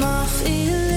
my feelings.